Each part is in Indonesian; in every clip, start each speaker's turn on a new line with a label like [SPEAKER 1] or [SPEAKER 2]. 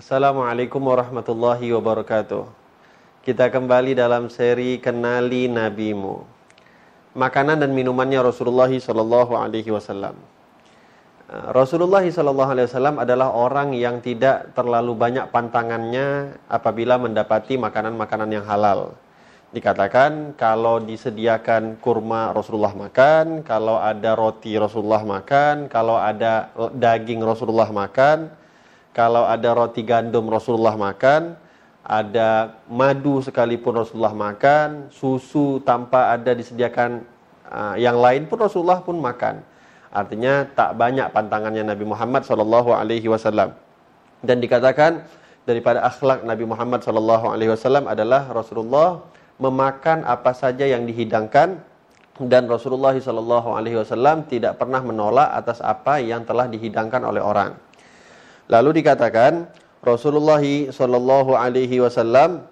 [SPEAKER 1] Assalamualaikum warahmatullahi wabarakatuh. Kita kembali dalam seri Kenali Nabimu. Makanan dan minumannya Rasulullah wasallam. Uh, Rasulullah wasallam adalah orang yang tidak terlalu banyak pantangannya apabila mendapati makanan-makanan yang halal. Dikatakan kalau disediakan kurma Rasulullah makan, kalau ada roti Rasulullah makan, kalau ada daging Rasulullah makan, kalau ada roti gandum Rasulullah makan, ada madu sekalipun Rasulullah makan, susu tanpa ada disediakan uh, yang lain pun Rasulullah pun makan. Artinya tak banyak pantangannya Nabi Muhammad wasallam. Dan dikatakan daripada akhlak Nabi Muhammad wasallam adalah Rasulullah memakan apa saja yang dihidangkan dan Rasulullah wasallam tidak pernah menolak atas apa yang telah dihidangkan oleh orang. Lalu dikatakan Rasulullah sallallahu alaihi wasallam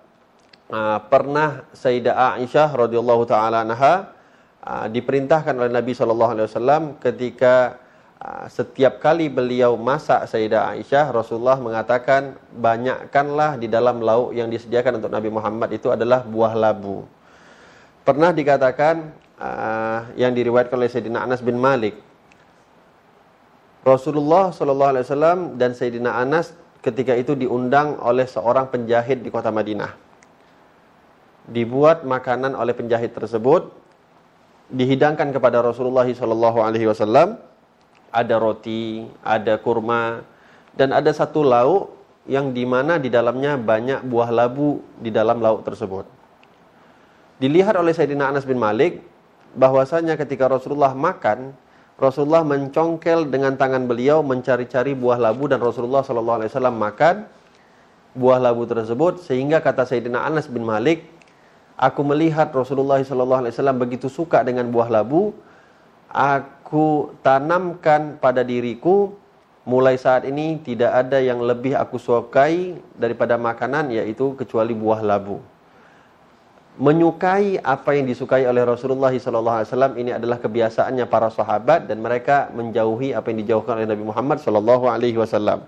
[SPEAKER 1] uh, pernah Sayyidah Aisyah radhiyallahu taala anha uh, diperintahkan oleh Nabi sallallahu alaihi wasallam ketika uh, setiap kali beliau masak Sayyidah Aisyah Rasulullah mengatakan banyakkanlah di dalam lauk yang disediakan untuk Nabi Muhammad itu adalah buah labu. Pernah dikatakan uh, yang diriwayatkan oleh Sayyidina Anas bin Malik Rasulullah Shallallahu Alaihi Wasallam dan Sayyidina Anas ketika itu diundang oleh seorang penjahit di kota Madinah. Dibuat makanan oleh penjahit tersebut, dihidangkan kepada Rasulullah Shallallahu Alaihi Wasallam. Ada roti, ada kurma, dan ada satu lauk yang di mana di dalamnya banyak buah labu di dalam lauk tersebut. Dilihat oleh Sayyidina Anas bin Malik bahwasanya ketika Rasulullah makan Rasulullah mencongkel dengan tangan beliau mencari-cari buah labu dan Rasulullah Shallallahu Alaihi Wasallam makan buah labu tersebut sehingga kata Sayyidina Anas bin Malik, aku melihat Rasulullah Shallallahu Alaihi Wasallam begitu suka dengan buah labu, aku tanamkan pada diriku. Mulai saat ini tidak ada yang lebih aku sukai daripada makanan yaitu kecuali buah labu menyukai apa yang disukai oleh Rasulullah SAW ini adalah kebiasaannya para sahabat dan mereka menjauhi apa yang dijauhkan oleh Nabi Muhammad SAW.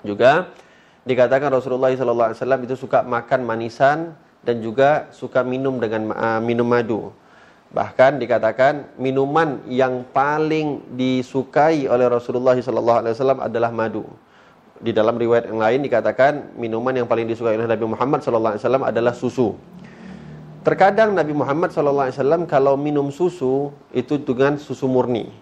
[SPEAKER 1] Juga dikatakan Rasulullah SAW itu suka makan manisan dan juga suka minum dengan uh, minum madu. Bahkan dikatakan minuman yang paling disukai oleh Rasulullah SAW adalah madu. Di dalam riwayat yang lain dikatakan minuman yang paling disukai oleh Nabi Muhammad SAW adalah susu. Terkadang Nabi Muhammad SAW kalau minum susu itu dengan susu murni.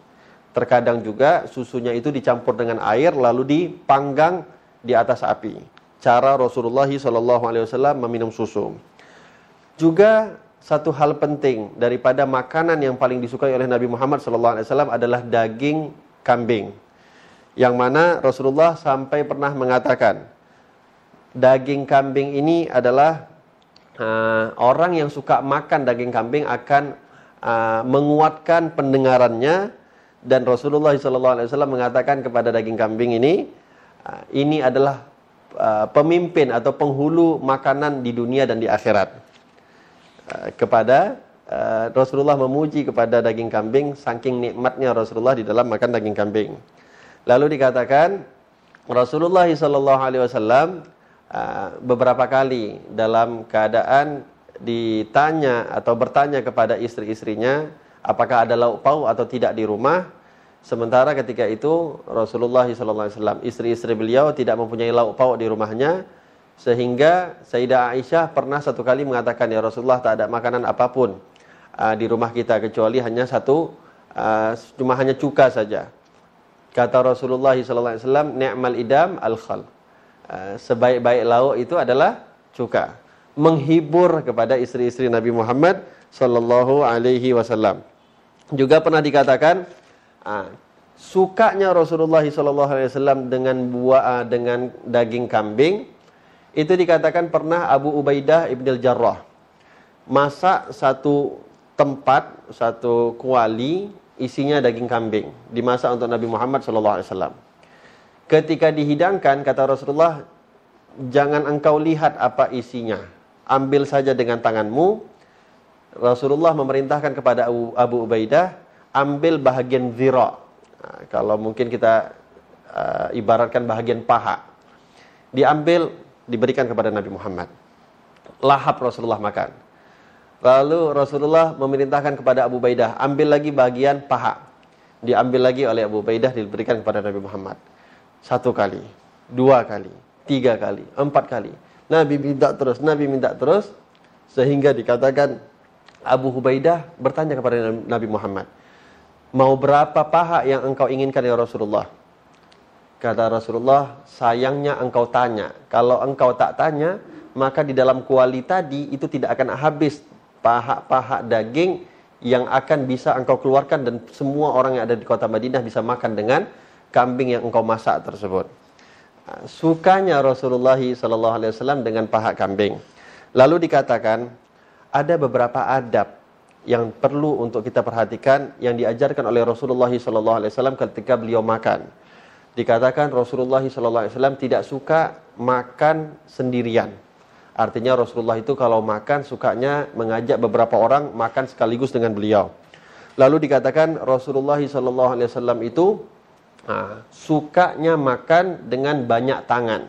[SPEAKER 1] Terkadang juga susunya itu dicampur dengan air lalu dipanggang di atas api. Cara Rasulullah SAW meminum susu. Juga satu hal penting daripada makanan yang paling disukai oleh Nabi Muhammad SAW adalah daging kambing. Yang mana Rasulullah sampai pernah mengatakan daging kambing ini adalah uh, orang yang suka makan daging kambing akan uh, menguatkan pendengarannya. Dan Rasulullah SAW mengatakan kepada daging kambing ini uh, ini adalah uh, pemimpin atau penghulu makanan di dunia dan di akhirat. Uh, kepada uh, Rasulullah memuji kepada daging kambing saking nikmatnya Rasulullah di dalam makan daging kambing. Lalu dikatakan Rasulullah SAW Ah, beberapa kali dalam keadaan ditanya atau bertanya kepada istri-istrinya apakah ada lauk pauk atau tidak di rumah. Sementara ketika itu Rasulullah SAW istri-istri beliau tidak mempunyai lauk pauk di rumahnya sehingga Sayyidah Aisyah pernah satu kali mengatakan ya Rasulullah tak ada makanan apa pun uh, di rumah kita kecuali hanya satu uh, cuma hanya cuka saja. Kata Rasulullah SAW ni'mal idam al-khal Eh, sebaik-baik lauk itu adalah cuka. Menghibur kepada istri-istri Nabi Muhammad sallallahu alaihi wasallam. Juga pernah dikatakan uh, sukanya Rasulullah sallallahu alaihi wasallam dengan buah uh, dengan daging kambing itu dikatakan pernah Abu Ubaidah Ibn Jarrah masak satu tempat, satu kuali isinya daging kambing dimasak untuk Nabi Muhammad sallallahu alaihi wasallam. Ketika dihidangkan, kata Rasulullah, jangan engkau lihat apa isinya. Ambil saja dengan tanganmu. Rasulullah memerintahkan kepada Abu, Ubaidah, ambil bahagian zira. Nah, kalau mungkin kita uh, ibaratkan bahagian paha. diambil diberikan kepada Nabi Muhammad. Lahap Rasulullah makan. Lalu Rasulullah memerintahkan kepada Abu Baidah, ambil lagi bagian paha. Diambil lagi oleh Abu Baidah diberikan kepada Nabi Muhammad. Satu kali, dua kali, tiga kali, empat kali. Nabi minta terus, Nabi minta terus, sehingga dikatakan Abu Hubaidah bertanya kepada Nabi Muhammad, mau berapa paha yang engkau inginkan ya Rasulullah? Kata Rasulullah, sayangnya engkau tanya. Kalau engkau tak tanya, maka di dalam kuali tadi itu tidak akan habis paha-paha daging yang akan bisa engkau keluarkan dan semua orang yang ada di kota Madinah bisa makan dengan kambing yang engkau masak tersebut. Sukanya Rasulullah SAW dengan paha kambing. Lalu dikatakan ada beberapa adab yang perlu untuk kita perhatikan yang diajarkan oleh Rasulullah SAW ketika beliau makan dikatakan Rasulullah SAW tidak suka makan sendirian. Artinya Rasulullah itu kalau makan sukanya mengajak beberapa orang makan sekaligus dengan beliau. Lalu dikatakan Rasulullah SAW itu nah, sukanya makan dengan banyak tangan.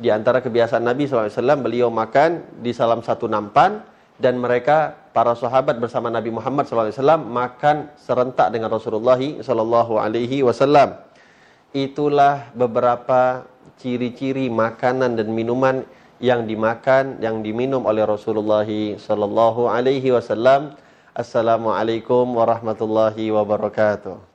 [SPEAKER 1] Di antara kebiasaan Nabi SAW, beliau makan di salam satu nampan dan mereka para sahabat bersama Nabi Muhammad SAW makan serentak dengan Rasulullah SAW itulah beberapa ciri-ciri makanan dan minuman yang dimakan yang diminum oleh Rasulullah wasallam. Assalamualaikum warahmatullahi wabarakatuh.